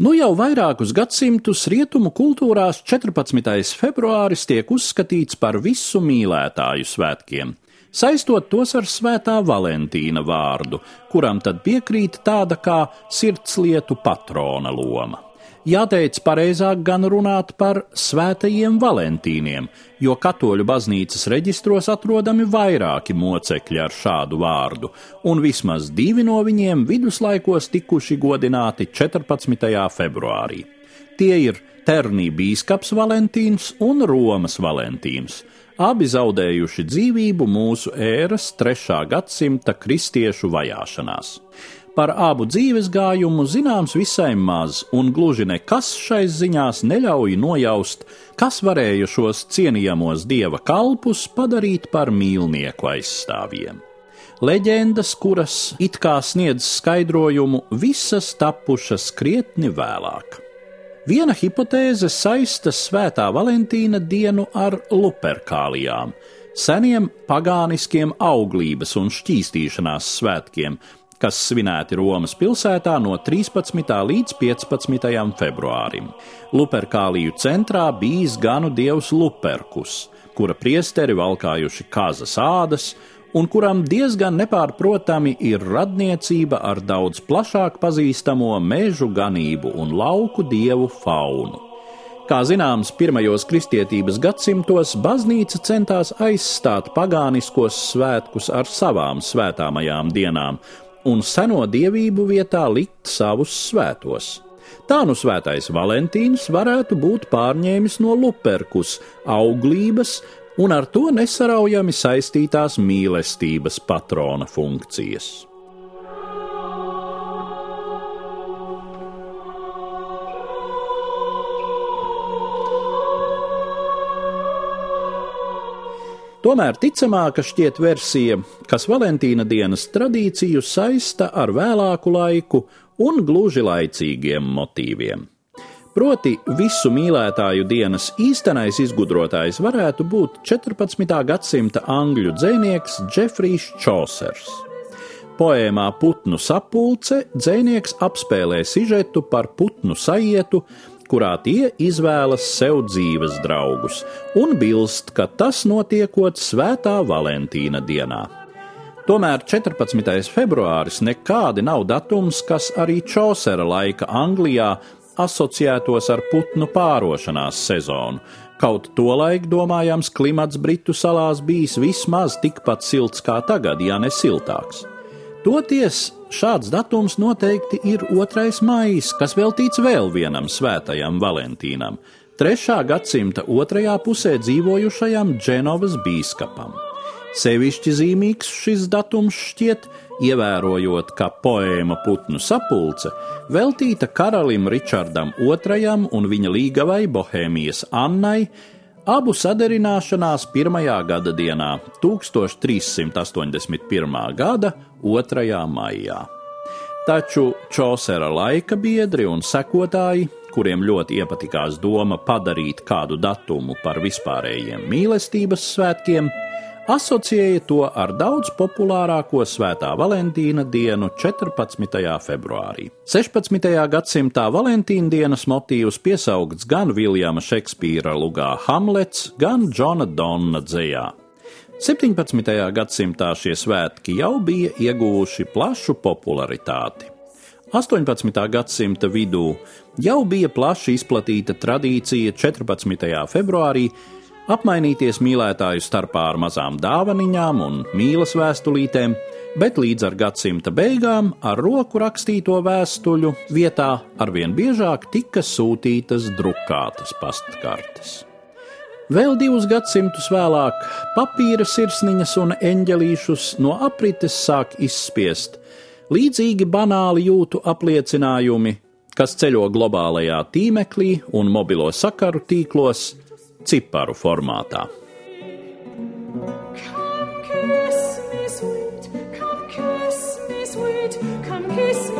Nu jau vairākus gadsimtus rietumu kultūrās 14. februāris tiek uzskatīts par visu mīlētāju svētkiem, saistot tos ar svētā Valentīna vārdu, kuram tad piekrīt tāda kā sirdslietu patrona loma. Jāteic, pareizāk gan runāt par svētajiem Valentīniem, jo katoļu baznīcas reģistros atrodami vairāki mocekļi ar šādu vārdu, un vismaz divi no viņiem viduslaikos tikuši godināti 14. februārī. Tie ir Ternī bīskaps Valentīns un Romas Valentīns, abi zaudējuši dzīvību mūsu ēras 3. gadsimta kristiešu vajāšanās. Par abu dzīves gājumu zināms visai maz, un gluži nekas šais ziņās neļauj nojaust, kas varēja šos cienījamos dieva kalpus padarīt par mīlnieku aizstāvjiem. Leģendas, kuras it kā sniedz skaidrojumu, visas tapušas krietni vēlāk. Viena hipotēze saista svētā Valentīna dienu ar luperkālijām, seniem pagāniskiem auglības un šķīstīšanās svētkiem, kas svinēti Romas pilsētā no 13. līdz 15. februārim. Luperkāliju centrā bijis ganu dievs Luperkus, kura priesteri valkājuši kazas ādas, un kuram diezgan nepārprotami ir radniecība ar daudz plašāk pazīstamo mežu ganību un lauku dievu faunu. Kā zināms, pirmajos kristietības gadsimtos baznīca centās aizstāt pagāniskos svētkus ar savām svētāmajām dienām, un seno dievību vietā likt savus svētos. Tā nu svētais Valentīns varētu būt pārņēmis no Luperkus, auglības un ar to nesaraujami saistītās mīlestības patrona funkcijas. Tomēr ticamāka šķiet versija, kas Valentīna dienas tradīciju saista ar vēlāku laiku un gluži laicīgiem motīviem. Proti, visu mīlētāju dienas īstenais izgudrotājs varētu būt 14. gadsimta angļu dzinieks Jeffrijs Čosers. Poēmā Putnu sapulce dzinieks apspēlē sižetu par putnu sajietu, kurā tie izvēlas sev dzīves draugus un bilst, ka tas notiekot Svētā Valentīna dienā. Tomēr 14. februāris nekādi nav datums, kas arī Čosera laika Anglijā asociētos ar putnu pārošanās sezonu. Kaut tolaik, domājams, klimats Britu salās bijis vismaz tikpat silts kā tagad, ja ne siltāks. Toties šāds datums noteikti ir 2. maijs, kas veltīts vēl vienam svētajam Valentīnam, 3. gadsimta otrajā pusē dzīvojušajam Dženovas bīskapam. Sevišķi zīmīgs šis datums šķiet, ievērojot, ka poēma Putnu sapulce veltīta karalim Ričardam II un viņa līgavai Bohēmijas Annai, Abu sadarināšanās pirmajā gada dienā, 1381. gada 2. maijā. Taču Čosera laika biedri un sekotāji, kuriem ļoti iepatikās doma padarīt kādu datumu par vispārējiem mīlestības svētkiem, asociēja to ar daudz populārāko Svētā Valentīna dienu 14. februārī. 16. gadsimtā Valentīna dienas motīvs piesaukts gan Viljama Šekspīra lugā Hamlets, gan Džona Donna dzējā. 17. gadsimtā šie svētki jau bija ieguvuši plašu popularitāti. 18. gadsimta vidū jau bija plaši izplatīta tradīcija 14. februārī apmainīties mīlētāju starpā ar mazām dāvaniņām un mīlas vēstulītēm, bet līdz ar gadsimta beigām ar roku rakstīto vēstuļu vietā arvien biežāk tika sūtītas drukātas pastkartes. Vēl divus gadsimtus vēlāk papīra sirsniņas un eņģelīšus no aprites sāk izspiest līdzīgi banāli jūtu apliecinājumi, kas ceļo globālajā tīmeklī un mobilo sakaru tīklos ciparu formātā. Come kiss me, sweet. Come kiss me, sweet. Come kiss me.